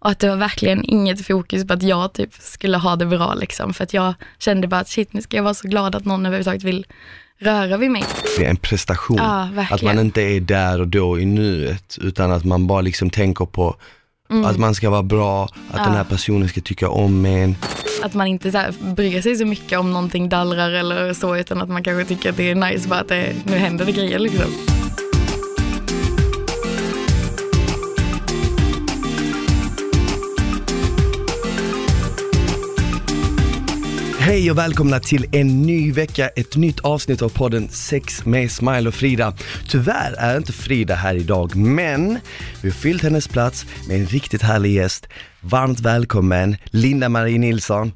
Och att det var verkligen inget fokus på att jag typ skulle ha det bra liksom. För att jag kände bara att shit, nu ska jag vara så glad att någon överhuvudtaget vill röra vid mig. Det är en prestation. Ja, att man inte är där och då i nuet, utan att man bara liksom tänker på Mm. att man ska vara bra, att den här personen ska tycka om en. Att man inte så här bryr sig så mycket om någonting dallrar eller så, utan att man kanske tycker att det är nice bara att det, nu händer det grejer liksom. Hej och välkomna till en ny vecka, ett nytt avsnitt av podden Sex med Smile och Frida. Tyvärr är inte Frida här idag, men vi har fyllt hennes plats med en riktigt härlig gäst. Varmt välkommen Linda-Marie Nilsson.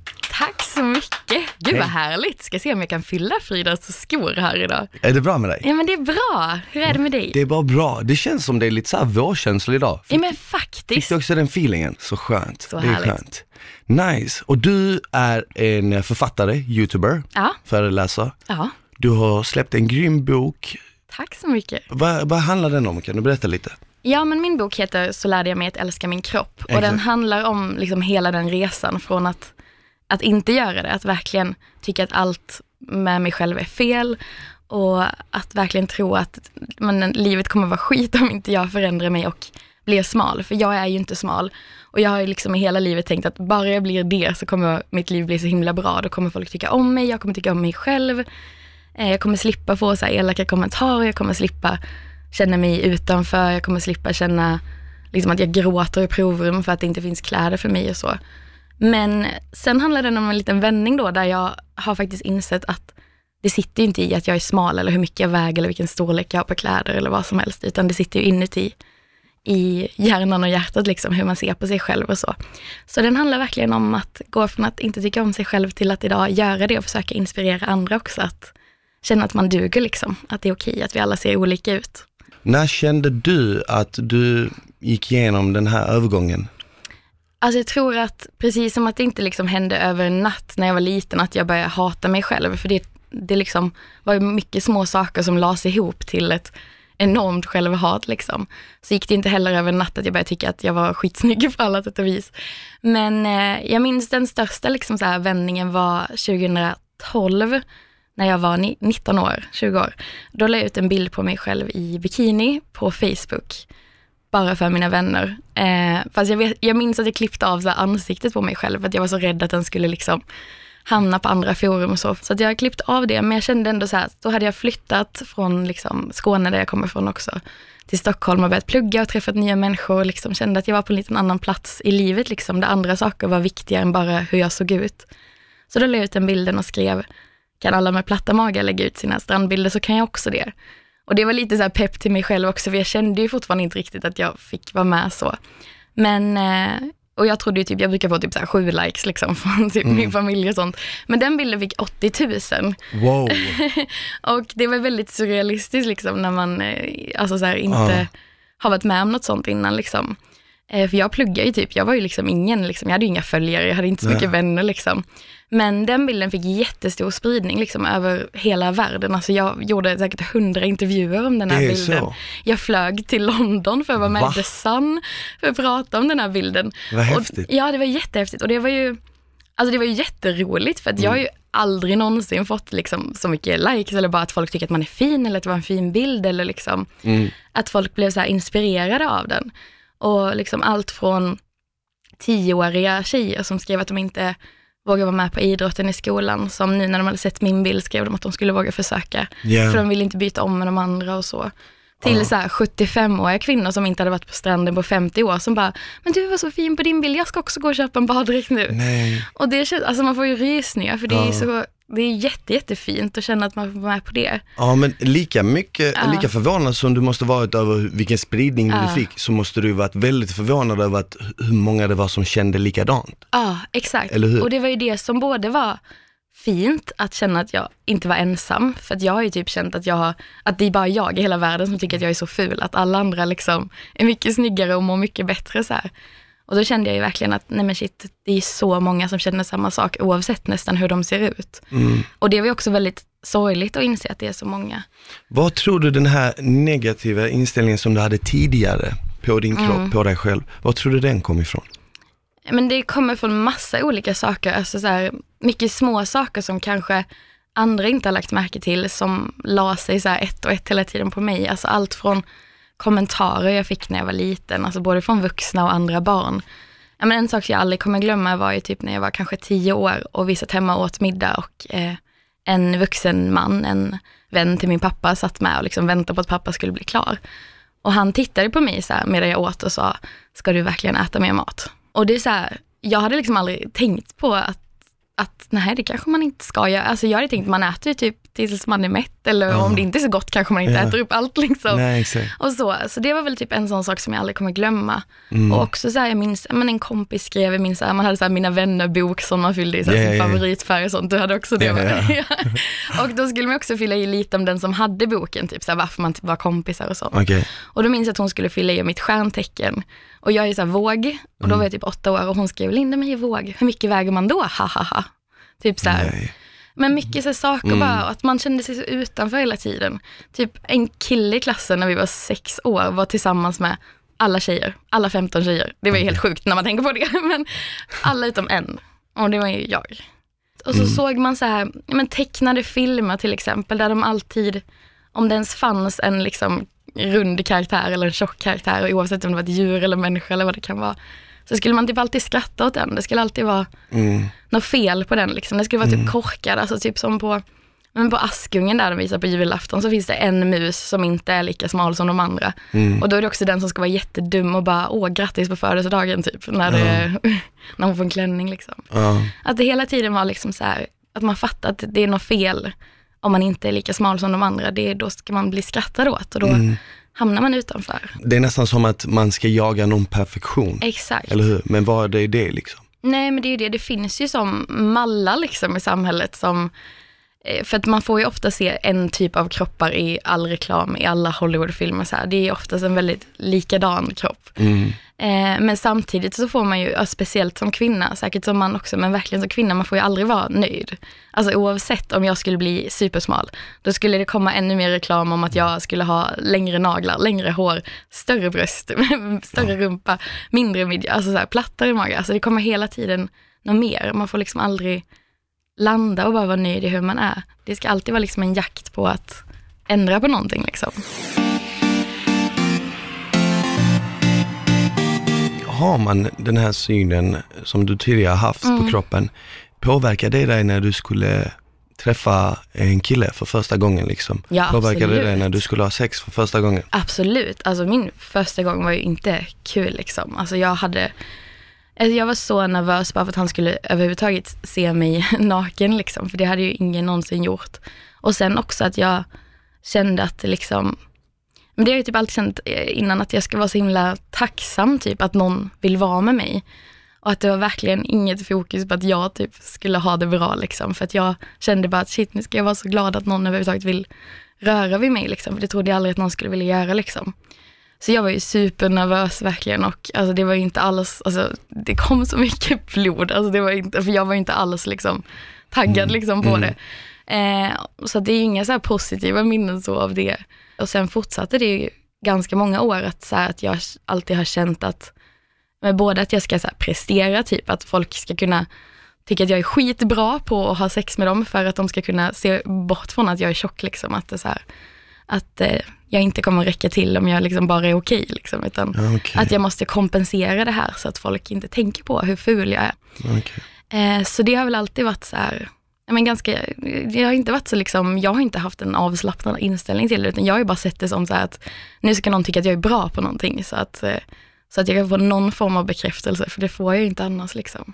Gud vad härligt. Ska se om jag kan fylla Fridas skor här idag. Är det bra med dig? Ja men det är bra. Hur är det med dig? Det är bara bra. Det känns som det är lite så här vårkänsla idag. Ja men Fick faktiskt. du också den feelingen? Så skönt. Så det är härligt. skönt. Nice. Och du är en författare, youtuber, Ja, föreläsare. ja. Du har släppt en grym bok. Tack så mycket. Vad, vad handlar den om? Kan du berätta lite? Ja, men min bok heter Så lärde jag mig att älska min kropp. Och Exakt. den handlar om liksom hela den resan från att, att inte göra det, att verkligen tycka att allt med mig själv är fel och att verkligen tro att men, livet kommer vara skit om inte jag förändrar mig och blir smal. För jag är ju inte smal. Och jag har ju liksom i hela livet tänkt att bara jag blir det så kommer mitt liv bli så himla bra. Då kommer folk tycka om mig, jag kommer tycka om mig själv. Eh, jag kommer slippa få så här elaka kommentarer, jag kommer slippa känna mig utanför, jag kommer slippa känna liksom att jag gråter i provrum för att det inte finns kläder för mig och så. Men sen handlar den om en liten vändning då, där jag har faktiskt insett att det sitter ju inte i att jag är smal eller hur mycket jag väger eller vilken storlek jag har på kläder eller vad som helst, utan det sitter ju inuti i hjärnan och hjärtat, liksom, hur man ser på sig själv och så. Så den handlar verkligen om att gå från att inte tycka om sig själv till att idag göra det och försöka inspirera andra också att känna att man duger, liksom. att det är okej att vi alla ser olika ut. När kände du att du gick igenom den här övergången? Alltså jag tror att precis som att det inte liksom hände över en natt när jag var liten, att jag började hata mig själv, för det, det liksom var mycket små saker som lades ihop till ett enormt självhat liksom. Så gick det inte heller över en natt att jag började tycka att jag var skitsnygg på alla sätt och vis. Men eh, jag minns den största liksom så här vändningen var 2012, när jag var 19 år, 20 år. Då la jag ut en bild på mig själv i bikini på Facebook bara för mina vänner. Eh, fast jag, vet, jag minns att jag klippte av så här ansiktet på mig själv, för att jag var så rädd att den skulle liksom hamna på andra forum och så. Så att jag klippte av det, men jag kände ändå så här, då hade jag flyttat från liksom Skåne, där jag kommer ifrån också, till Stockholm och börjat plugga och träffat nya människor och liksom kände att jag var på en liten annan plats i livet, liksom, där andra saker var viktigare än bara hur jag såg ut. Så då la jag ut den bilden och skrev, kan alla med platta magar lägga ut sina strandbilder så kan jag också det. Och det var lite så här pepp till mig själv också, för jag kände ju fortfarande inte riktigt att jag fick vara med så. Men, eh, och jag trodde ju typ, jag brukar få typ så här sju likes liksom från typ min familj och sånt. Men den bilden fick 80 000. Wow. Och det var väldigt surrealistiskt liksom när man eh, alltså så här, inte Ja. har varit med om något sånt innan liksom. Eh, För jag pluggar ju typ, jag var ju liksom ingen, liksom, jag hade ju inga följare, jag hade inte så Nej. mycket vänner liksom. Men den bilden fick jättestor spridning liksom över hela världen. Alltså jag gjorde säkert hundra intervjuer om den här bilden. så. Jag flög till London för att vara med Va? i The Sun för att prata om den här bilden. Vad häftigt. Och, ja, det var jättehäftigt och det var ju, alltså det var ju jätteroligt för att jag har Mm. ju aldrig någonsin fått liksom så mycket likes eller bara att folk tycker att man är fin eller att det var en fin bild eller liksom Mm. att folk blev så inspirerade av den. Och liksom allt från tioåriga tjejer som skrev att de inte vågar vara med på idrotten i skolan, som nu när de hade sett min bild skrev de att de skulle våga försöka. Ja. För de ville inte byta om med de andra och så. Till så här 75-åriga kvinnor som inte hade varit på stranden på 50 år som bara, men du var så fin på din bild, jag ska också gå och köpa en baddräkt nu. Nej. Och det känns, alltså man får ju rysningar för det är Ja. så, det är jätte, jättefint att känna att man får vara med på det. Ja men lika mycket, Ja. lika förvånad som du måste varit över vilken spridning Ja. du fick, så måste du varit väldigt förvånad över att, hur många det var som kände likadant. Ja, exakt. Eller hur? Och det var ju det som både var fint att känna att jag inte var ensam, för att jag har ju typ känt att jag har, att det är bara jag i hela världen som tycker att jag är så ful, att alla andra liksom är mycket snyggare och mår mycket bättre så här. Och då kände jag ju verkligen att, nej men shit, det är så många som känner samma sak oavsett nästan hur de ser ut. Mm. Och det var ju också väldigt sorgligt att inse att det är så många. Vad tror du den här negativa inställningen som du hade tidigare på din kropp, Mm. på dig själv, vad tror du den kom ifrån? Men det kommer från massa olika saker, alltså så här, mycket små saker som kanske andra inte har lagt märke till, som la sig så här ett och ett hela tiden på mig. Alltså allt från kommentarer jag fick när jag var liten, alltså både från vuxna och andra barn. Ja, men en sak jag aldrig kommer glömma var ju typ när jag var kanske tio år och vi satt hemma och åt middag och eh, en vuxen man, en vän till min pappa, satt med och liksom väntade på att pappa skulle bli klar. Och han tittade på mig så här medan jag åt och sa, ska du verkligen äta mer mat? Och det är så här, jag hade liksom aldrig tänkt på att att nej, det kanske man inte ska göra. Alltså jag hade tänkt, man äter ju typ tills man är mätt eller ja. om det inte är så gott kanske man inte ja. äter upp allt liksom. Nej, och så, så det var väl typ en sån sak som jag aldrig kommer glömma. Mm. Och också så här, jag minns, men en kompis skrev, jag minns här, man hade så här, Mina vänner-bok som man fyllde i så här, yeah, sin yeah. favoritfärg och sånt. Du hade också det yeah, Och då skulle man också fylla i lite om den som hade boken, typ så här, varför man typ var kompisar och så. Okay. Och då minns jag att hon skulle fylla i mitt stjärntecken. Och jag är så här våg, och då mm. var jag typ åtta år och hon skrev, Linda mig är våg, hur mycket väger man då? Ha ha ha. Typ så här. Men mycket så saker mm. bara, att man kände sig så utanför hela tiden. Typ en kille i klassen när vi var sex år var tillsammans med alla tjejer, alla 15 tjejer. Det var ju helt sjukt när man tänker på det, men alla utom en. Och det var ju jag. Och så mm. såg man så här, men tecknade filmer till exempel, där de alltid, om det ens fanns en liksom rund karaktär eller en tjock karaktär, oavsett om det var ett djur eller människa eller vad det kan vara, så skulle man typ alltid skratta åt den. Det skulle alltid vara mm. något fel på den. Liksom. Det skulle vara typ mm. korkad, alltså typ som på, men på Askungen där de visar på julafton så finns det en mus som inte är lika smal som de andra. Mm. Och då är det också den som ska vara jättedum och bara, åh grattis på födelsedagen typ, när, det, ja. när hon får en klänning liksom. Ja. Att det hela tiden var liksom så här, att man fattar att det är något fel om man inte är lika smal som de andra, det, då ska man bli skrattad åt och då mm hamnar man utanför. Det är nästan som att man ska jaga någon perfektion. Exakt. Eller hur? Men vad är det liksom? Nej men det är ju det, det finns ju som mallar liksom i samhället som för att man får ju ofta se en typ av kroppar i all reklam, i alla Hollywoodfilmer. Så här. Det är oftast en väldigt likadan kropp. Mm. Eh, men samtidigt så får man ju, speciellt som kvinna, säkert som man också, men verkligen som kvinna, man får ju aldrig vara nöjd. Alltså oavsett om jag skulle bli supersmal, då skulle det komma ännu mer reklam om att jag skulle ha längre naglar, längre hår, större bröst, större rumpa, mindre midja, alltså så här, plattare mage. Alltså det kommer hela tiden något mer. Man får liksom aldrig landa och bara vara nöjd i hur man är. Det ska alltid vara liksom en jakt på att ändra på någonting liksom. har man den här synen som du tidigare haft mm. på kroppen, påverkar det dig när du skulle träffa en kille för första gången liksom? Ja, Påverkade absolut. det dig när du skulle ha sex för första gången? Absolut, alltså min första gång var ju inte kul liksom. Alltså jag hade, alltså jag var så nervös bara för att han skulle överhuvudtaget se mig naken liksom, för det hade ju ingen någonsin gjort. Och sen också att jag kände att liksom, men det har jag typ alltid känt eh, innan att jag ska vara så himla tacksam typ att någon vill vara med mig. Och att det var verkligen inget fokus på att jag typ skulle ha det bra liksom. För att jag kände bara att shit nu ska jag vara så glad att någon överhuvudtaget vill röra vid mig liksom. För det trodde jag aldrig att någon skulle vilja göra liksom. Så jag var ju supernervös verkligen och alltså det var ju inte alls, alltså det kom så mycket blod, alltså det var inte, för jag var inte alls liksom taggad mm. liksom på mm. det. Eh, så det är ju inga så här positiva minnen så av det. Och sen fortsatte det ju ganska många år att, så här, att jag alltid har känt att, med både att jag ska så här, prestera, typ att folk ska kunna tycka att jag är skitbra på att ha sex med dem för att de ska kunna se bort från att jag är tjock. Liksom, att det så här, att eh, jag inte kommer räcka till om jag liksom bara är okej. Liksom, utan okay. att jag måste kompensera det här så att folk inte tänker på hur ful jag är. Okay. Eh, så det har väl alltid varit så här, men ganska, jag har inte varit så liksom, jag har inte haft en avslappnad inställning till det, utan jag har ju bara sett det som så att nu ska någon tycka att jag är bra på någonting, så att, eh, så att jag kan få någon form av bekräftelse, för det får jag ju inte annars liksom.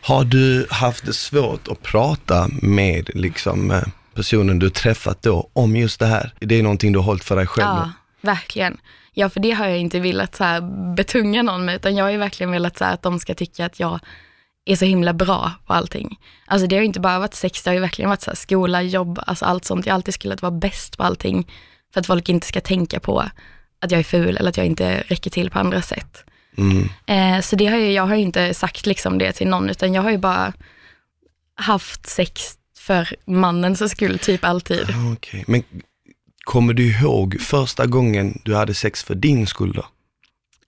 Har du haft det svårt att prata med liksom eh, personen du träffat då om just det här? Det är någonting du har hållit för dig själv? Ja, verkligen. Ja, för det har jag inte velat så betunga någon med, utan jag har ju verkligen velat så att de ska tycka att jag är så himla bra på allting. Alltså det har ju inte bara varit sex, det har ju verkligen varit så här, skola, jobb, alltså allt sånt. Jag har alltid skulle vara bäst på allting för att folk inte ska tänka på att jag är ful eller att jag inte räcker till på andra sätt. Mm. Eh, så det har ju, jag har ju inte sagt liksom det till någon, utan jag har ju bara haft sex för mannens skull, typ alltid. Okay. Men kommer du ihåg första gången du hade sex för din skull då?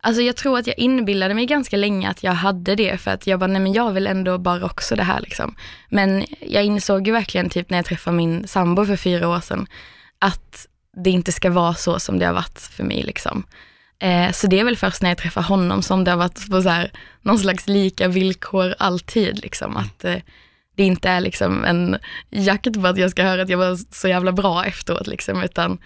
Alltså jag tror att jag inbillade mig ganska länge att jag hade det för att jag bara, nej men jag vill ändå bara också det här liksom. Men jag insåg ju verkligen typ när jag träffade min sambo för fyra år sedan att det inte ska vara så som det har varit för mig liksom. Eh, så det är väl först när jag träffar honom som det har varit på så här, någon slags lika villkor alltid liksom. Att eh, det inte är liksom en jakt på att jag ska höra att jag var så jävla bra efteråt liksom, utan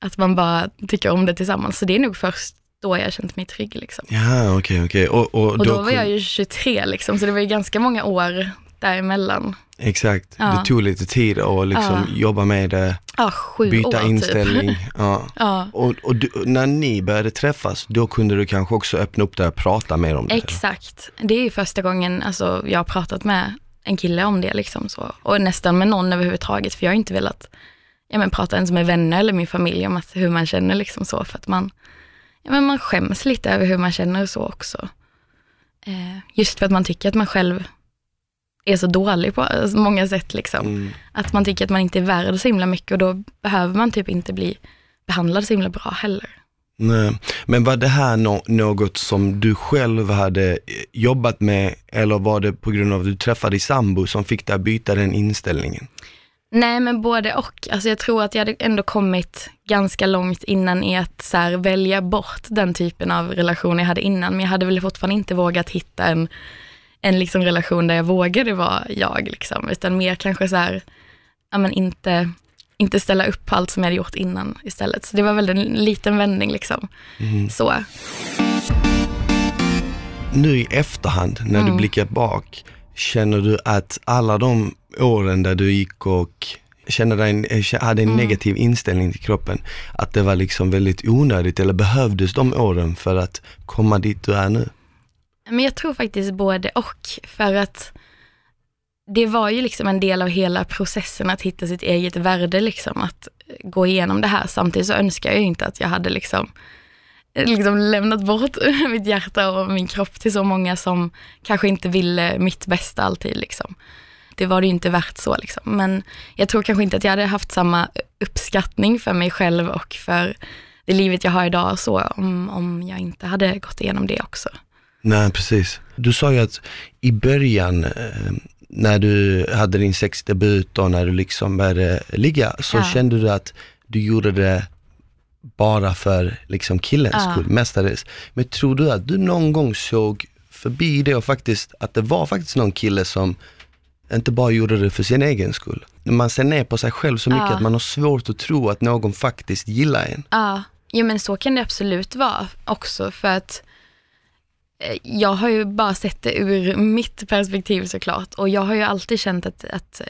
att man bara tycker om det tillsammans. Så det är nog först då jag känt mig trygg. Liksom. Ja, okej, okej. Och, och, Och då, då var jag ju 23 liksom, så det var ju ganska många år däremellan. Exakt, Ja. det tog lite tid att liksom jobba med det, Ja, byta år inställning. typ. Ja. Ja, Och, och du, när ni började träffas, då kunde du kanske också öppna upp det och prata mer om det? exakt. Det är ju första gången alltså, jag har pratat med en kille om det liksom så. Och nästan med någon överhuvudtaget, för jag har inte velat ja, men, prata ens med vänner eller min familj om att, hur man känner liksom så, för att man, ja, men man skäms lite över hur man känner och så också. Eh, just för att man tycker att man själv är så dålig på alltså, många sätt liksom. Mm. Att man tycker att man inte är värd så himla mycket och då behöver man typ inte bli behandlad så himla bra heller. Nej. Men var det här no något som du själv hade eh, jobbat med eller var det på grund av att du träffade din sambo som fick dig att byta den inställningen? Nej, men både och. Alltså jag tror att jag hade ändå kommit ganska långt innan i att så här, välja bort den typen av relation jag hade innan. Men jag hade väl fortfarande inte vågat hitta en, en liksom relation där jag vågade vara jag, liksom. utan mer kanske så här, ja, men inte, inte ställa upp på allt som jag hade gjort innan istället. Så det var väl en liten vändning. Liksom. Så. Nu i efterhand, när Mm. du blickar bak, känner du att alla de åren där du gick och kände dig, eh, hade en Mm. negativ inställning till kroppen, att det var liksom väldigt onödigt eller behövdes de åren för att komma dit du är nu? Men jag tror faktiskt både och, för att det var ju liksom en del av hela processen att hitta sitt eget värde, liksom, att gå igenom det här. Samtidigt så önskar jag ju inte att jag hade liksom, eh, liksom lämnat bort mitt hjärta och min kropp till så många som kanske inte ville mitt bästa alltid. Liksom. Det var det ju inte värt så. Liksom. Men jag tror kanske inte att jag hade haft samma uppskattning för mig själv och för det livet jag har idag så, om, om jag inte hade gått igenom det också. Nej, precis. Du sa ju att i början, eh, när du hade din sexdebut och när du liksom började ligga, så Ja. kände du att du gjorde det bara för liksom killens Ja. skull, mestadels. Men tror du att du någon gång såg förbi det och faktiskt, att det var faktiskt någon kille som inte bara gjorde det för sin egen skull. När man ser ner på sig själv så mycket Ja. att man har svårt att tro att någon faktiskt gillar en. Ja, jo men så kan det absolut vara också för att jag har ju bara sett det ur mitt perspektiv såklart och jag har ju alltid känt att, att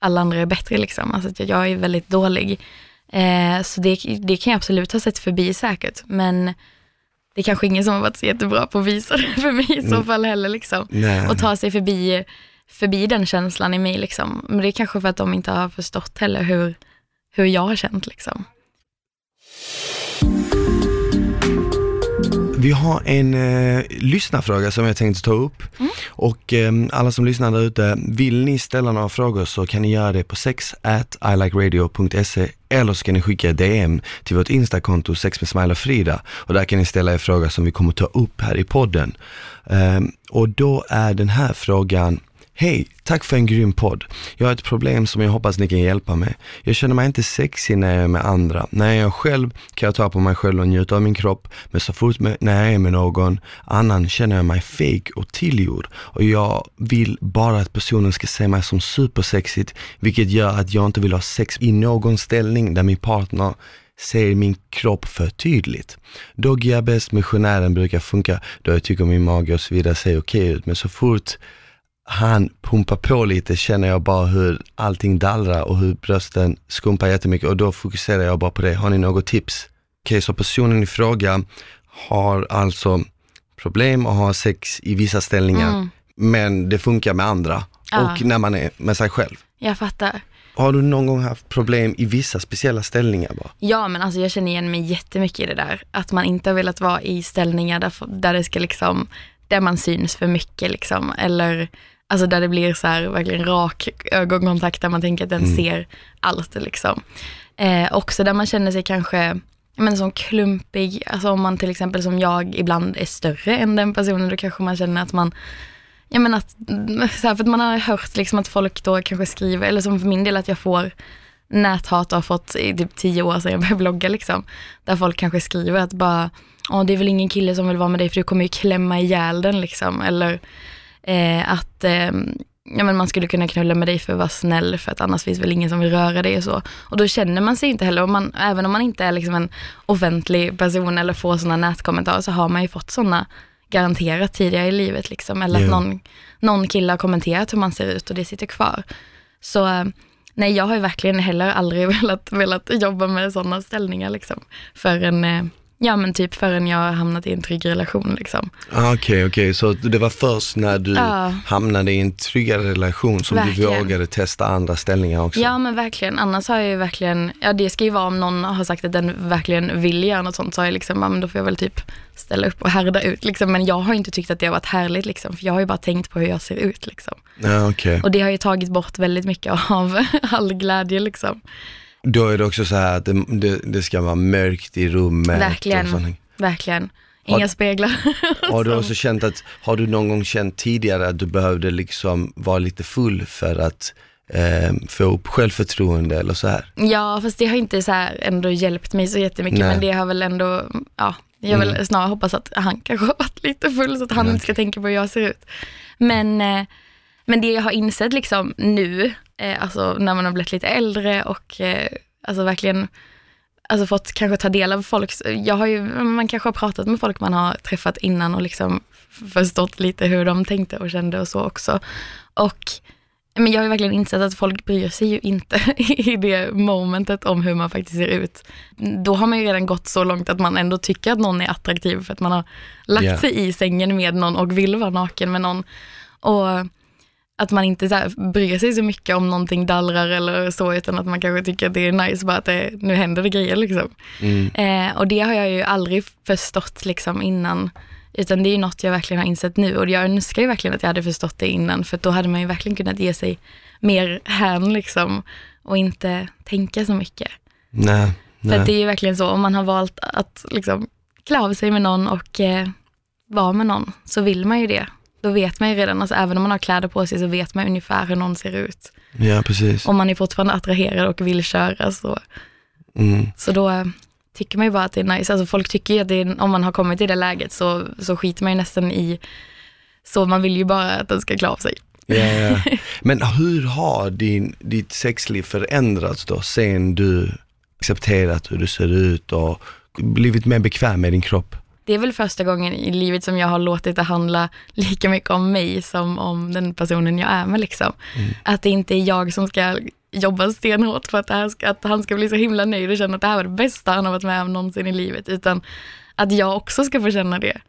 alla andra är bättre liksom, alltså att jag är väldigt dålig. Eh, så det, det kan jag absolut ha sett förbi säkert, men det är kanske ingen som har varit så jättebra på att visa det för mig i så fall heller liksom. Nej. Och ta sig förbi, förbi den känslan i mig liksom. Men det är kanske för att de inte har förstått heller hur, hur jag har känt liksom. Vi har en eh, lyssnarfråga som jag tänkte ta upp. Och eh, alla som lyssnar där ute, vill ni ställa några frågor så kan ni göra det på sex at ilikeradio.se eller så kan ni skicka DM till vårt instakonto sex med Smile och Frida och där kan ni ställa er fråga som vi kommer ta upp här i podden. Eh, och då är den här frågan Hej, tack för en grym podd. Jag har ett problem som jag hoppas ni kan hjälpa med. Jag känner mig inte sexig när jag är med andra. När jag är själv kan jag ta på mig själv och njuta av min kropp, men så fort med, när jag är med någon annan känner jag mig fake och tillgjord. Och jag vill bara att personen ska se mig som supersexigt, vilket gör att jag inte vill ha sex i någon ställning där min partner ser min kropp för tydligt. Doggy är bäst missionären brukar funka då jag tycker min mage och så vidare ser okej ut, men så fort han pumpar på lite känner jag bara hur allting dallrar och hur brösten skumpar jättemycket och då fokuserar jag bara på det. Har ni något tips? Okej, så personen i fråga har alltså problem att ha sex i vissa ställningar, Mm. men det funkar med andra Ja. och när man är med sig själv. Jag fattar. Har du någon gång haft problem i vissa speciella ställningar bara? Ja, men alltså jag känner igen mig jättemycket i det där. Att man inte har velat vara i ställningar där, där det ska liksom, där man syns för mycket liksom. Eller alltså där det blir så här verkligen rak ögonkontakt där man tänker att den ser allt liksom. Eh, också där man känner sig kanske men som klumpig, alltså om man till exempel som jag ibland är större än den personen, då kanske man känner att man Ja men att, så här, för att man har hört liksom att folk då kanske skriver, eller som för min del att jag får näthat och har fått i typ tio år sedan jag började blogga liksom. Där folk kanske skriver att bara, ja det är väl ingen kille som vill vara med dig för du kommer ju klämma ihjäl den liksom. Eller eh, att eh, ja, men man skulle kunna knulla med dig för att vara snäll för att annars finns väl ingen som vill röra dig och så. Och då känner man sig inte heller, och man, även om man inte är liksom en offentlig person eller får sådana nätkommentarer så har man ju fått sådana garanterat tidigare i livet liksom. Eller Ja. att någon, någon kille har kommenterat hur man ser ut och det sitter kvar. Så eh, nej, jag har ju verkligen heller aldrig velat, velat jobba med sådana ställningar liksom. Förrän, eh, ja men typ förrän jag hamnat i en trygg relation liksom. Ah, Okej, okej, så det var först när du Ja. hamnade i en tryggare relation som Verkligen. du vågade testa andra ställningar också? Ja men verkligen, annars har jag ju verkligen, ja det ska ju vara om någon har sagt att den verkligen vill göra något sånt, så har jag liksom, ja men då får jag väl typ ställa upp och härda ut liksom. Men jag har inte tyckt att det har varit härligt liksom, för jag har ju bara tänkt på hur jag ser ut liksom. Ja, okej. Och det har ju tagit bort väldigt mycket av all glädje liksom. Då är det också så här att det, det, det ska vara mörkt i rummet. Verkligen. Och sånt. Verkligen. Inga Har- speglar. Har du också känt att, har du någon gång känt tidigare att du behövde liksom vara lite full för att eh, få upp självförtroende eller så här? Ja, fast det har inte så här ändå hjälpt mig så jättemycket, Nej. men det har väl ändå, ja, jag vill Mm. snarare hoppas att han kanske har varit lite full så att han inte ska tänka på hur jag ser ut. Men, eh, men det jag har insett liksom nu, eh, alltså när man har blivit lite äldre och eh, alltså verkligen alltså fått kanske ta del av folks, jag har ju, man kanske har pratat med folk man har träffat innan och liksom förstått lite hur de tänkte och kände och så också. Och men jag har ju verkligen insett att folk bryr sig ju inte i det momentet om hur man faktiskt ser ut. Då har man ju redan gått så långt att man ändå tycker att någon är attraktiv för att man har lagt Ja. sig i sängen med någon och vill vara naken med någon. Och att man inte så här bryr sig så mycket om någonting dallrar eller så, utan att man kanske tycker att det är nice bara att det, nu händer det grejer liksom. Mm. Eh, och det har jag ju aldrig förstått liksom innan, utan det är ju något jag verkligen har insett nu och jag önskar ju verkligen att jag hade förstått det innan, för då hade man ju verkligen kunnat ge sig mer hän liksom och inte tänka så mycket. Nej, För nej. att det är ju verkligen så, om man har valt att liksom klä av sig med någon och eh, vara med någon, så vill man ju det. Då vet man ju redan, alltså även om man har kläder på sig så vet man ungefär hur någon ser ut. Ja, precis. Om man är fortfarande attraherad och vill köra så, Mm. så då eh, tycker man ju bara att det är nice. Alltså folk tycker ju att är, om man har kommit i det läget så, så skiter man ju nästan i, så man vill ju bara att den ska klä av sig. Ja, ja. Men hur har din, ditt sexliv förändrats då sen du accepterat hur du ser ut och blivit mer bekväm med din kropp? Det är väl första gången i livet som jag har låtit det handla lika mycket om mig som om den personen jag är med. Liksom. Att det inte är jag som ska jobba stenhårt för att, ska, att han ska bli så himla nöjd och känna att det här var det bästa han har varit med om någonsin i livet, utan att jag också ska få känna det.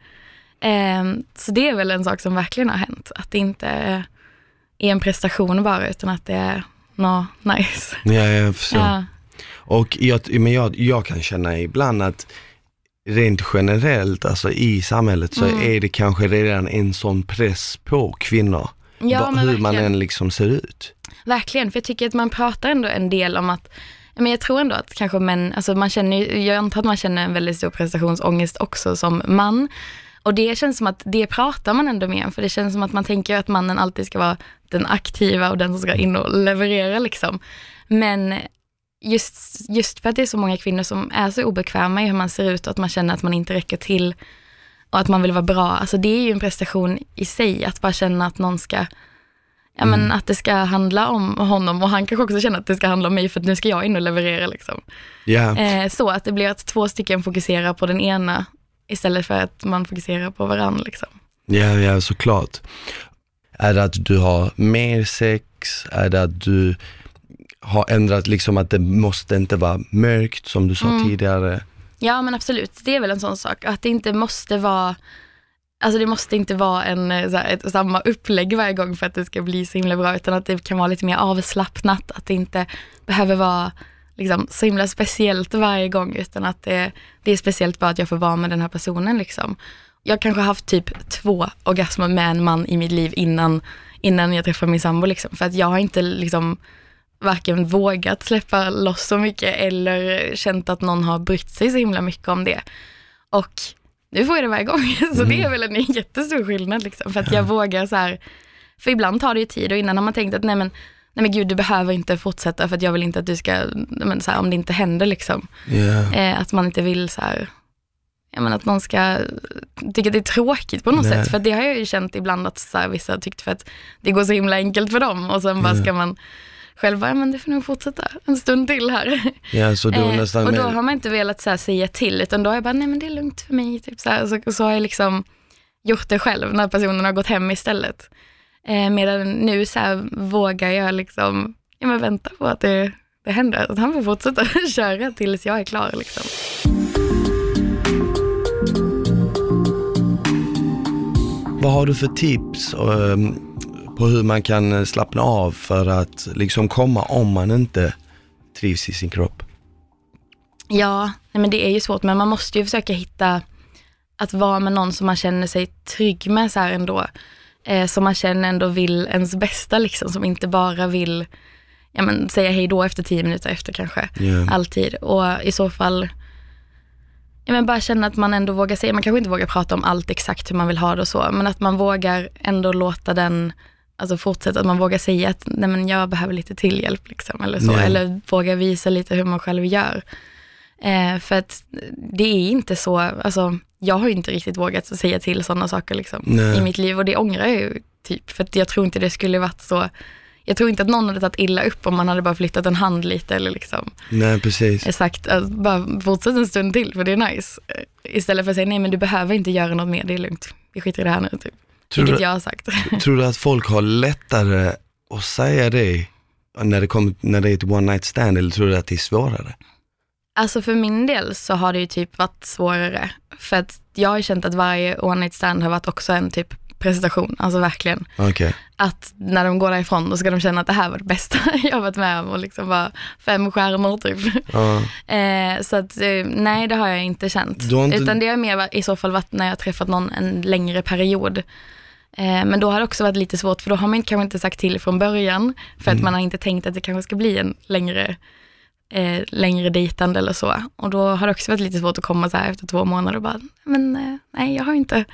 Ehm, så det är väl en sak som verkligen har hänt, att det inte är en prestation bara, utan att det är något nice. Ja, jag förstår. Ja. Och jag, men jag, jag kan känna ibland att rent generellt, alltså i samhället så Mm. är det kanske redan en sån press på kvinnor. Ja, hur man verkligen. än liksom ser ut. Verkligen, för jag tycker att man pratar ändå en del om att, men jag tror ändå att kanske män, alltså man känner jag antar att man känner en väldigt stor prestationsångest också som man. Och det känns som att det pratar man ändå med om, för det känns som att man tänker att mannen alltid ska vara den aktiva och den som ska in och leverera liksom. Men just, just för att det är så många kvinnor som är så obekväma i hur man ser ut och att man känner att man inte räcker till och att man vill vara bra, alltså det är ju en prestation i sig, att bara känna att någon ska Ja men att det ska handla om honom och han kanske också känner att det ska handla om mig för att nu ska jag in och leverera liksom. Ja, Eh, så att det blir att två stycken fokuserar på den ena istället för att man fokuserar på varandra liksom. ja, ja såklart. Är det att du har mer sex? Är det att du har ändrat liksom att det måste inte vara mörkt som du sa Mm. tidigare? Ja men absolut, det är väl en sån sak. Att det inte måste vara, alltså det måste inte vara en, eh, här, ett, samma upplägg varje gång för att det ska bli så himla bra, utan att det kan vara lite mer avslappnat, att det inte behöver vara liksom, så himla speciellt varje gång, utan att det, det är speciellt bara att jag får vara med den här personen. Liksom. Jag kanske har haft typ två orgasmer med en man i mitt liv innan, innan jag träffade min sambo, liksom, för att jag har inte liksom varken vågat släppa loss så mycket eller känt att någon har brytt sig så himla mycket om det. Och nu får jag det varje gång, så det är väl en jättestor skillnad liksom, för att jag vågar så här, för ibland tar det ju tid och innan har man tänkt att nej men, nej men gud du behöver inte fortsätta för att jag vill inte att du ska, men så här, om det inte händer liksom, Ja. eh, att man inte vill så här, jag menar att någon ska tycka det är tråkigt på något Nej. sätt, för det har jag ju känt ibland att så här, vissa har tyckt för att det går så himla enkelt för dem och sen bara Ja. ska man själv bara, "Ja, men det får nog fortsätta en stund till här. ja, så du Eh, nästan och då har man inte velat så här, säga till, utan då har jag bara, nej men det är lugnt för mig. Typ, så, här, så, så har jag liksom gjort det själv när personen har gått hem istället. Eh, medan nu så här, vågar jag liksom, ja men vänta på att det, det händer. Att han får fortsätta köra tills jag är klar liksom. Vad har du för tips ehm, på hur man kan eh, slappna av för att liksom komma om man inte trivs i sin kropp? Ja, nej men det är ju svårt, men man måste ju försöka hitta att vara med någon som man känner sig trygg med så här ändå. Eh, som man känner ändå vill ens bästa liksom, som inte bara vill ja, men, säga hej då efter tio minuter efter kanske. Ja. Alltid. Och i så fall, ja, men bara känna att man ändå vågar säga, man kanske inte vågar prata om allt exakt hur man vill ha det och så, men att man vågar ändå låta den Alltså fortsätta, att man vågar säga att nej men jag behöver lite till hjälp liksom, eller så. Eller våga visa lite hur man själv gör. Eh, för att det är inte så, alltså jag har inte riktigt vågat säga till sådana saker liksom, Nej. i mitt liv och det ångrar jag ju typ. För att jag tror inte det skulle varit så, jag tror inte att någon hade tagit illa upp om man hade bara flyttat en hand lite eller liksom Nej, precis. sagt att bara fortsätt en stund till för det är nice. Eh, Istället för att säga nej men du behöver inte göra något mer, det är lugnt. Vi skiter i det här nu typ. Tror Vilket du, jag har sagt. tror du att folk har lättare att säga det när det, kommer, när det är ett one night stand eller tror du att det är svårare? Alltså för min del så har det ju typ varit svårare. För att jag har känt att varje one night stand har varit också en typ prestation, alltså verkligen. Okej. Att när de går därifrån då ska de känna att det här var det bästa jag har varit med om och liksom bara fem stjärnor typ. Eh, så att eh, nej det har jag inte känt. Inte- Utan det har mer i så fall varit när jag träffat någon en längre period. Eh, men då har det också varit lite svårt för då har man kanske inte sagt till från början för Mm. att man har inte tänkt att det kanske ska bli en längre, eh, längre dejtande eller så. Och då har det också varit lite svårt att komma så här efter två månader och bara, men eh, nej jag har inte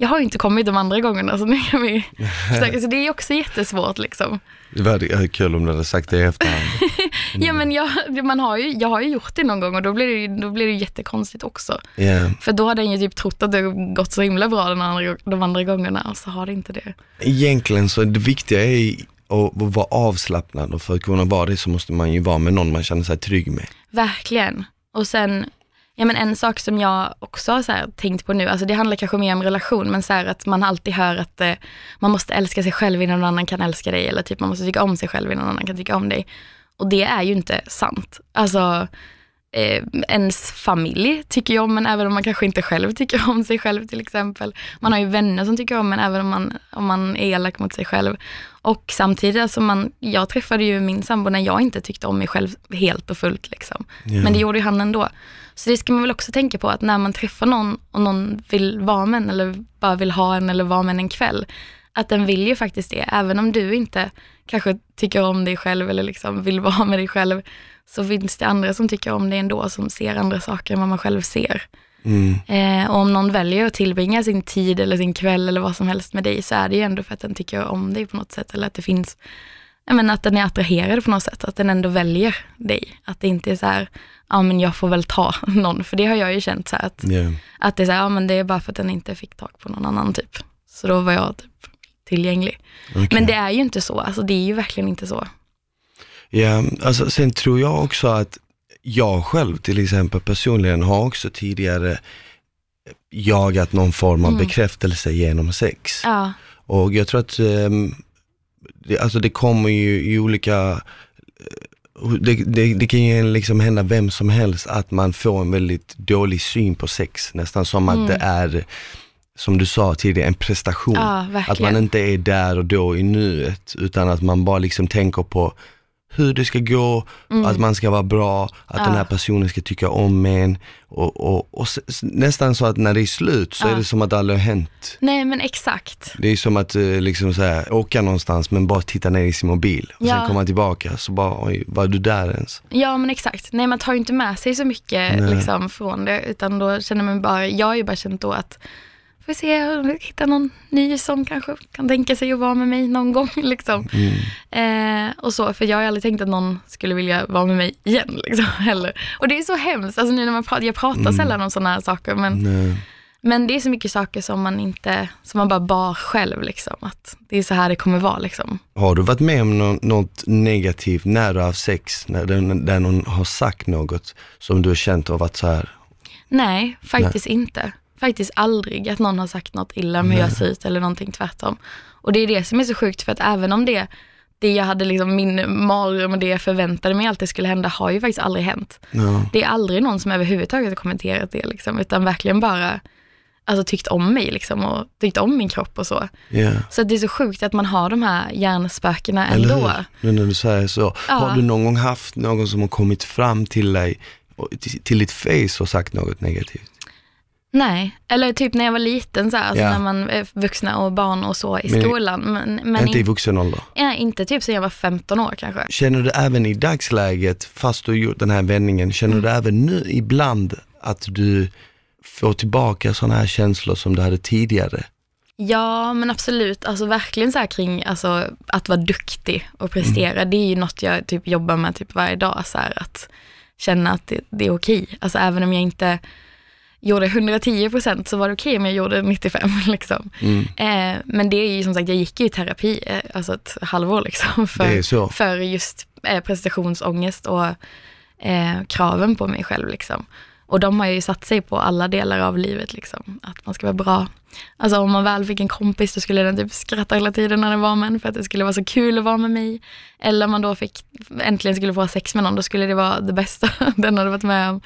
jag har inte kommit de andra gångerna så nu kan vi försöka. Så det är också jättesvårt liksom. Det var kul om du hade sagt det i efterhand. Ja men jag, man har ju, jag har ju gjort det någon gång och då blir det, ju- då blir det ju jättekonstigt också. Ja. För då hade den ju typ trott att det gått så himla bra den andra, de andra gångerna och så har det inte det. Egentligen så det viktiga är att vara avslappnad och för att kunna vara det så måste man ju vara med någon man känner sig trygg med. Verkligen. Och sen, ja men en sak som jag också har så här tänkt på nu, alltså det handlar kanske mer om relation, men så här att man alltid hör att eh, man måste älska sig själv innan någon annan kan älska dig, eller typ man måste tycka om sig själv innan någon annan kan tycka om dig. Och det är ju inte sant. Alltså, eh, ens familj tycker ju om en även om man kanske inte själv tycker om sig själv till exempel. Man har ju vänner som tycker om en även om man, om man är elak mot sig själv. Och samtidigt, alltså man, jag träffade ju min sambo när jag inte tyckte om mig själv helt och fullt. Liksom. Ja. Men det gjorde ju han ändå. Så det ska man väl också tänka på att när man träffar någon och någon vill vara med en eller bara vill ha en eller vara med en en kväll, att den vill ju faktiskt det. Även om du inte kanske tycker om dig själv eller liksom vill vara med dig själv, så finns det andra som tycker om dig ändå, som ser andra saker än vad man själv ser. Mm. Eh, och om någon väljer att tillbringa sin tid eller sin kväll eller vad som helst med dig, så är det ju ändå för att den tycker om dig på något sätt, eller att det finns, menar att den är attraherad på något sätt, att den ändå väljer dig. Att det inte är så här, ja men jag får väl ta någon, för det har jag ju känt så här att, Ja. att det är så här, ja men det är bara för att den inte fick tag på någon annan typ. Så då var jag typ tillgänglig. Okej. Men det är ju inte så, alltså det är ju verkligen inte så. Ja, alltså sen tror jag också att jag själv till exempel personligen har också tidigare jagat någon form av Mm. bekräftelse genom sex. Ja, Och jag tror att ehm, det, alltså det kommer ju i olika, eh, det, det, det kan ju liksom hända vem som helst att man får en väldigt dålig syn på sex, nästan som Mm. att det är, som du sa tidigare, en prestation. ja Att man inte är där och då i nuet, utan att man bara liksom tänker på hur det ska gå, Mm. att man ska vara bra, att den här Ja. personen ska tycka om en. Och, och, och nästan så att när det är slut så Ja. är det som att det aldrig har hänt. Nej men exakt. Det är som att eh, liksom så här, åka någonstans men bara titta ner i sin mobil och Ja. sen komma tillbaka så bara, oj, var du där ens? Ja men exakt. Nej man tar ju inte med sig så mycket Nej. liksom, från det utan då känner man bara, jag har ju bara känt då att får se om jag hittar någon ny som kanske kan tänka sig att vara med mig någon gång liksom. Mm. Eh, och så, för jag har aldrig tänkt att någon skulle vilja vara med mig igen liksom, heller. Och det är så hemskt, alltså nu när man pratar, jag pratar Mm. sällan om sådana här saker men, Nej. men det är så mycket saker som man inte, som man bara bar själv liksom. Att det är så här det kommer vara liksom. Har du varit med om nå- något negativt har haft sex, när där någon har sagt något som du har känt har varit så här, Nej, faktiskt inte. Faktiskt aldrig att någon har sagt något illa om hur jag ser ut eller någonting tvärtom. Och det är det som är så sjukt för att även om det, det jag hade liksom min mardröm och det jag förväntade mig alltid skulle hända har ju faktiskt aldrig hänt. ja, Det är aldrig någon som överhuvudtaget har kommenterat det liksom, utan verkligen bara alltså, tyckt om mig liksom, och tyckt om min kropp och så. ja. Så det är så sjukt att man har de här hjärnspökena ändå. Nu när du säger så. Ja. Har du någon gång haft någon som har kommit fram till dig, till ditt face och sagt något negativt? Nej, eller typ när jag var liten så här, alltså Ja. när man är vuxna och barn och så i Men- skolan. Men, men Inte i in, vuxen ålder? ja, inte typ sen jag var 15 år kanske. Känner du även i dagsläget, fast du har gjort den här vändningen, känner Mm. du även nu ibland att du får tillbaka sådana här känslor som du hade tidigare? Ja, men absolut. Alltså verkligen så här kring alltså, att vara duktig och prestera. Det är ju något jag typ jobbar med typ varje dag. Så här, att känna att det, det är okej. Alltså även om jag inte gjorde 110 procent så var det okej om jag gjorde 95 liksom. Mm. Eh, men det är ju som sagt, jag gick ju i terapi, eh, alltså ett halvår liksom. För, för just eh, prestationsångest och eh, kraven på mig själv liksom. Och de har ju satt sig på alla delar av livet liksom, att man ska vara bra. Alltså om man väl fick en kompis då skulle den typ skratta hela tiden när den var med en för att det skulle vara så kul att vara med mig. Eller om man då fick, äntligen skulle få sex med någon, då skulle det vara det bästa den hade varit med om.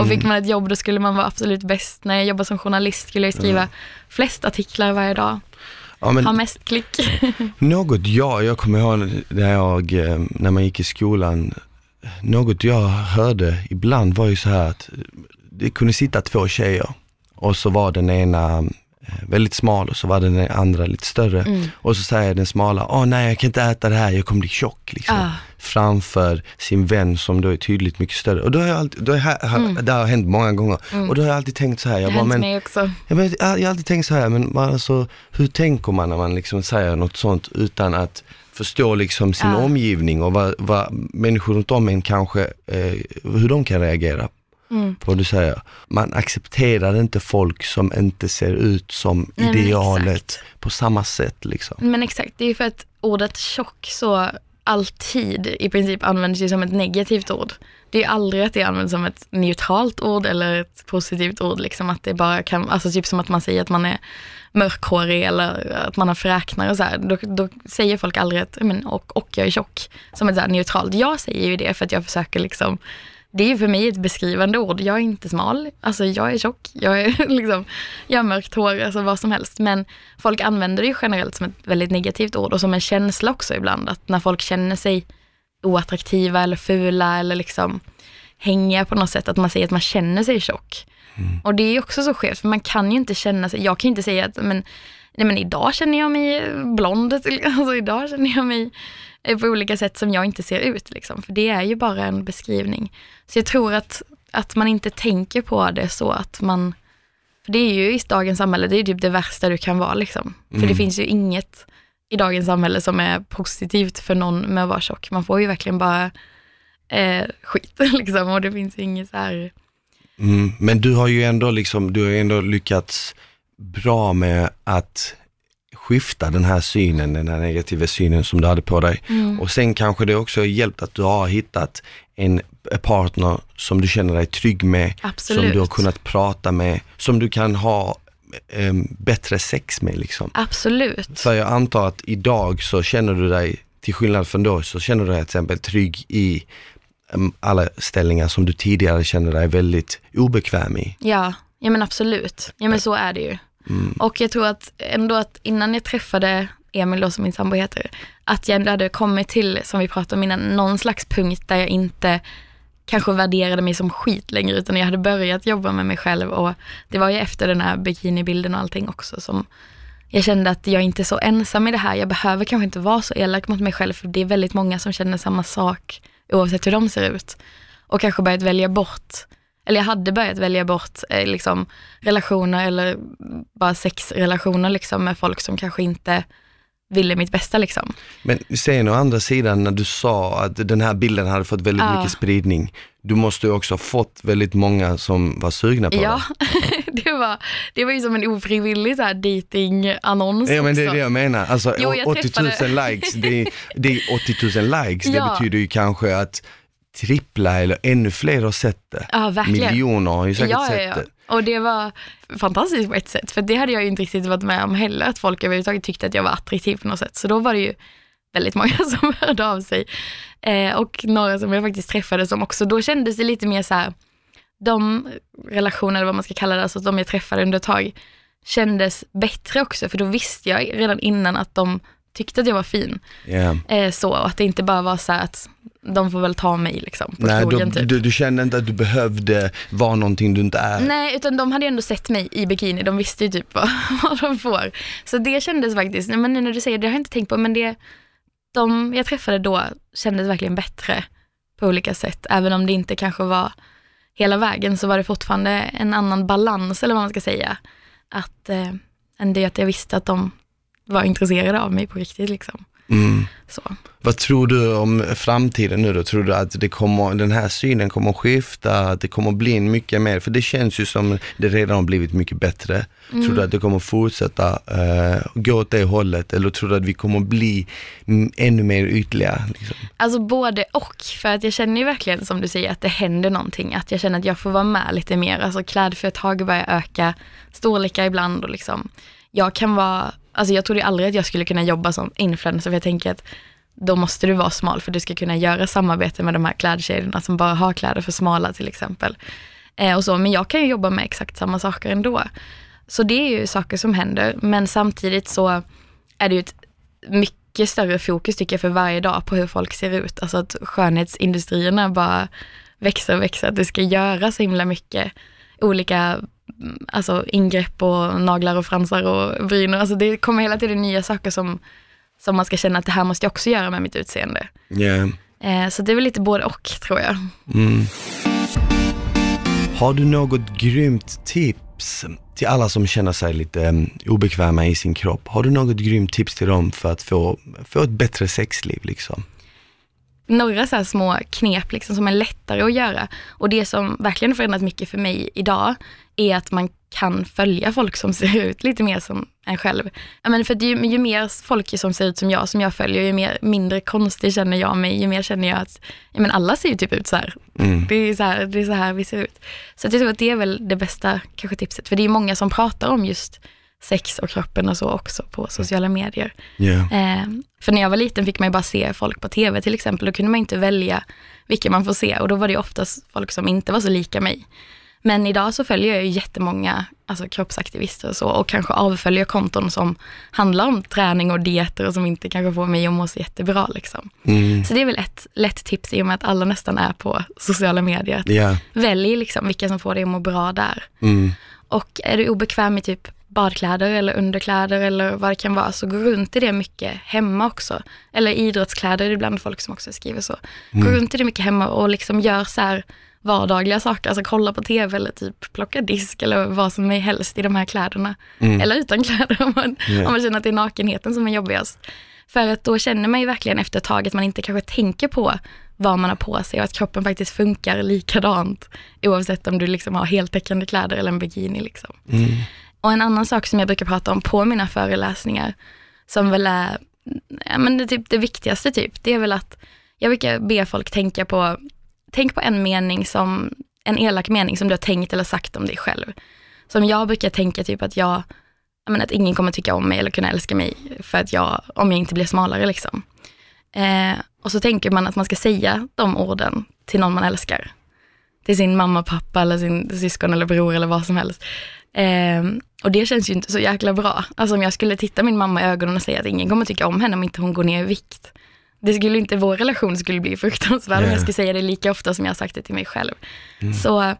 Och fick man ett jobb då skulle man vara absolut bäst. När jag jobbade som journalist skulle jag skriva flest artiklar varje dag, Ja, men ha mest klick. Något jag, jag kommer ihåg när jag, eh, när man gick i skolan, något jag hörde ibland var ju så här att eh, det kunde sitta två tjejer och så var den ena väldigt smal och så var den andra lite större. Mm. Och så säger den smala, åh nej jag kan inte äta det här, jag kommer bli tjock liksom. Ah. Framför sin vän som då är tydligt mycket större. Och då har jag alltid, då har, har, det har hänt många gånger. Och då har jag alltid tänkt så här, jag bara, men mig också. jag, jag, jag har alltid tänkt så här, men alltså, hur tänker man när man liksom säger något sånt utan att förstå liksom sin Ja. omgivning och vad, vad människor runt om en kanske, eh, hur de kan reagera Mm. vad du säger. Man accepterar inte folk som inte ser ut som Nej, idealet på samma sätt liksom. Men exakt, det är ju för att ordet tjock så alltid i princip används ju som ett negativt ord. Det är aldrig att det används som ett neutralt ord eller ett positivt ord. Liksom att det bara kan, alltså typ som att man säger att man är mörkhårig eller att man har fräknar och så här. Då, då säger folk aldrig att, men, och, och jag är tjock, som ett så här neutralt. Jag säger ju det för att jag försöker liksom det är ju för mig ett beskrivande ord. Jag är inte smal, alltså jag är tjock, jag är liksom, jag har mörkt hår, alltså vad som helst. Men folk använder det ju generellt som ett väldigt negativt ord och som en känsla också ibland. Att när folk känner sig oattraktiva eller fula eller liksom hängiga på något sätt, att man säger att man känner sig tjock. Och det är ju också så skevt, för man kan ju inte känna sig, jag kan ju inte säga att men, nej men idag känner jag mig blond, alltså idag känner jag mig på olika sätt som jag inte ser ut. Liksom. För det är ju bara en beskrivning. Så jag tror att, att man inte tänker på det så att man, för det är ju i dagens samhälle, det är typ det värsta du kan vara. Liksom. För det finns ju inget i dagens samhälle som är positivt för någon med att vara tjock. Man får ju verkligen bara eh, skit liksom. Och det finns ju inget så här, Mm, men du har ju ändå liksom, du har ändå lyckats bra med att skifta den här synen, den här negativa synen som du hade på dig. Mm. Och sen kanske det också har hjälpt att du har hittat en partner som du känner dig trygg med, Absolut. som du har kunnat prata med, som du kan ha em, bättre sex med liksom. absolut. För jag antar att idag så känner du dig, till skillnad från då, så känner du dig till exempel trygg i em, alla ställningar som du tidigare kände dig väldigt obekväm i. Ja, ja men absolut. Ja men så är det ju. Mm. Och jag tror att ändå att innan jag träffade Emil då som min sambo heter, att jag ändå hade kommit till, som vi pratade om innan, någon slags punkt där jag inte kanske värderade mig som skit längre, utan jag hade börjat jobba med mig själv och det var ju efter den här bikinibilden och allting också som jag kände att jag inte är så ensam i det här. Jag behöver kanske inte vara så elak mot mig själv, för det är väldigt många som känner samma sak oavsett hur de ser ut. Och kanske börjat välja bort, eller jag hade börjat välja bort eh, liksom, relationer eller bara sexrelationer liksom, med folk som kanske inte ville mitt bästa liksom. Men sen å andra sidan när du sa att den här bilden hade fått väldigt Ja. mycket spridning, du måste ju också ha fått väldigt många som var sugna på Ja, det. det var, det var ju som en ofrivillig så här datingannons Ja men det är också. det jag menar, alltså Jo, jag 80 000 träffade- likes, det är, det är 80 000 likes, det Ja. betyder ju kanske att trippla eller ännu fler har sett det. Ja, verkligen. Miljoner har ju säkert ja, sett ja, det. Och det var fantastiskt på ett sätt, för det hade jag ju inte riktigt varit med om heller, att folk överhuvudtaget tyckte att jag var attraktiv på något sätt. Så då var det ju väldigt många som hörde av sig. Eh, och några som jag faktiskt träffade som också, då kändes det lite mer så här, de relationer, eller vad man ska kalla det, alltså de jag träffade under ett tag, kändes bättre också, för då visste jag redan innan att de tyckte att jag var fin. Ja. Eh, så, och att det inte bara var så att de får väl ta mig liksom på Nej, krogen du, typ. du, du kände inte att du behövde vara någonting du inte är. Nej, utan de hade ju ändå sett mig i bikini. De visste ju typ vad, vad de får. Så det kändes faktiskt, nej, men nu när du säger det, det har jag inte tänkt på, men det, de jag träffade då kändes verkligen bättre på olika sätt. Även om det inte kanske var hela vägen så var det fortfarande en annan balans, eller vad man ska säga. Att, eh, än det att jag visste att de var intresserade av mig på riktigt. Liksom. Mm. Vad tror du om framtiden nu då? Tror du att det kommer, den här synen kommer att skifta, att det kommer att bli mycket mer, för det känns ju som det redan har blivit mycket bättre. Tror Mm. du att det kommer att fortsätta uh, gå åt det hållet eller tror du att vi kommer bli mm, ännu mer ytliga? Liksom? Alltså både och, för att jag känner ju verkligen som du säger att det händer någonting, att jag känner att jag får vara med lite mer, alltså klädföretag börjar öka storlekar ibland och liksom, jag kan vara, alltså jag trodde aldrig att jag skulle kunna jobba som influencer, för jag tänker att då måste du vara smal för du ska kunna göra samarbete med de här klädkedjorna som bara har kläder för smala till exempel. Eh, och så, men jag kan ju jobba med exakt samma saker ändå. Så det är ju saker som händer, men samtidigt så är det ju ett mycket större fokus tycker jag för varje dag på hur folk ser ut. Alltså att skönhetsindustrierna bara växer och växer, att det ska göra så himla mycket olika alltså ingrepp och naglar och fransar och bryn. Alltså det kommer hela tiden nya saker som, som man ska känna att det här måste jag också göra med mitt utseende. Yeah. Eh, så det är väl lite både och tror jag. Mm. Har du något grymt tips till alla som känner sig lite um, obekväma i sin kropp? Har du något grymt tips till dem för att få, få ett bättre sexliv liksom? Några så här små knep liksom som är lättare att göra. Och det som verkligen förändrat mycket för mig idag är att man kan följa folk som ser ut lite mer som en själv. Men för ju, ju mer folk som ser ut som jag, som jag följer, ju mer, mindre konstig känner jag mig, ju mer känner jag att ja, men alla ser ju typ ut så här. Mm. Det, är så här det är så här vi ser ut. Så jag tror att det är väl det bästa kanske tipset. För det är många som pratar om just sex och kroppen och så också på sociala medier. Yeah. Eh, för när jag var liten fick man ju bara se folk på tv till exempel. Då kunde man inte välja vilka man får se och då var det oftast folk som inte var så lika mig. Men idag så följer jag ju jättemånga alltså kroppsaktivister och så och kanske avföljer konton som handlar om träning och dieter och som inte kanske får mig att må så jättebra. Liksom. Mm. Så det är väl ett lätt tips i och med att alla nästan är på sociala medier. Yeah. Välj liksom vilka som får dig att må bra där. Mm. Och är du obekväm i typ badkläder eller underkläder eller vad det kan vara, så gå runt i det mycket hemma också. Eller idrottskläder, det är ibland folk som också skriver så. Gå runt i det mycket hemma och liksom gör så här vardagliga saker, alltså kolla på tv eller typ plocka disk eller vad som är helst i de här kläderna. Mm. Eller utan kläder om man, Ja. om man känner att det är nakenheten som är jobbigast. För att då känner man ju verkligen efter ett tag att man inte kanske tänker på vad man har på sig och att kroppen faktiskt funkar likadant oavsett om du liksom har heltäckande kläder eller en bikini. Liksom. Mm. Och en annan sak som jag brukar prata om på mina föreläsningar, som väl är ja, men det, typ det viktigaste, typ, det är väl att jag brukar be folk tänka på, tänk på en mening som, en elak mening som du har tänkt eller sagt om dig själv. Som jag brukar tänka typ att jag, jag menar, att ingen kommer tycka om mig eller kunna älska mig för att jag, om jag inte blir smalare liksom. Eh, och så tänker man att man ska säga de orden till någon man älskar. Till sin mamma, pappa eller sin syskon eller bror eller vad som helst. Eh, och det känns ju inte så jäkla bra. Alltså om jag skulle titta min mamma i ögonen och säga att ingen kommer tycka om henne om inte hon går ner i vikt. Det skulle inte, vår relation skulle bli fruktansvärd yeah. om jag skulle säga det lika ofta som jag har sagt det till mig själv. Mm. Så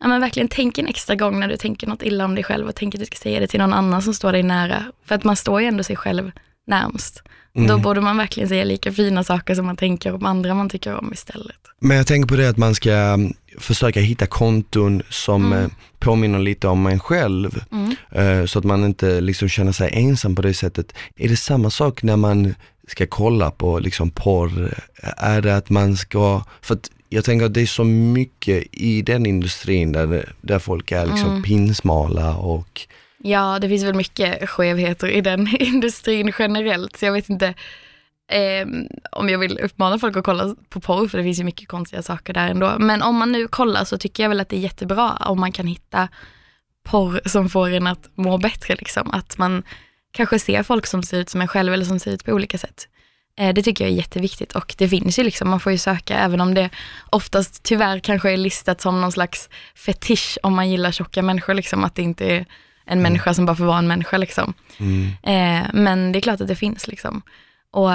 ja, men verkligen tänk en extra gång när du tänker något illa om dig själv och tänk att du ska säga det till någon annan som står dig nära. För att man står ju ändå sig själv närmst. Mm. Då borde man verkligen säga lika fina saker som man tänker om andra man tycker om istället. Men jag tänker på det att man ska mm, försöka hitta konton som mm. Eh, påminner lite om en själv. Mm. Eh, så att man inte liksom känner sig ensam på det sättet. Är det samma sak när man ska kolla på liksom porr? Är det att man ska, för att jag tänker att det är så mycket i den industrin där, där folk är liksom mm. pinsmala och Ja, det finns väl mycket skevheter i den industrin generellt, så jag vet inte eh, om jag vill uppmana folk att kolla på porr, för det finns ju mycket konstiga saker där ändå. Men om man nu kollar så tycker jag väl att det är jättebra om man kan hitta porr som får en att må bättre, liksom. Att man kanske ser folk som ser ut som en själv eller som ser ut på olika sätt. Eh, det tycker jag är jätteviktigt och det finns ju liksom, man får ju söka även om det oftast tyvärr kanske är listat som någon slags fetisch om man gillar tjocka människor, liksom, att det inte är en mm. människa som bara får vara en människa. Liksom. Mm. Eh, men det är klart att det finns. Liksom. Och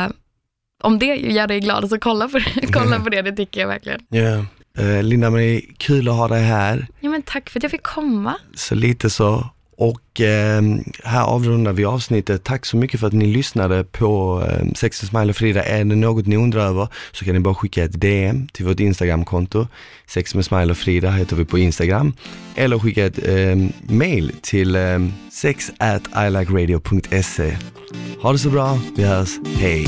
om det gör dig glad så kolla på det, kolla på det, det tycker jag verkligen. Yeah. Uh, Linda, men kul att ha dig här. Ja, men tack för att jag fick komma. Så lite så. Och eh, här avrundar vi avsnittet. Tack så mycket för att ni lyssnade på eh, Sexen Smile och Frida. Är det något ni undrar över så kan ni bara skicka ett DM till vårt Instagramkonto. Sex med Smile och Frida heter vi på Instagram. Eller skicka ett eh, mail till eh, sex at ilikeradio.se. Ha det så bra, vi hörs, hej!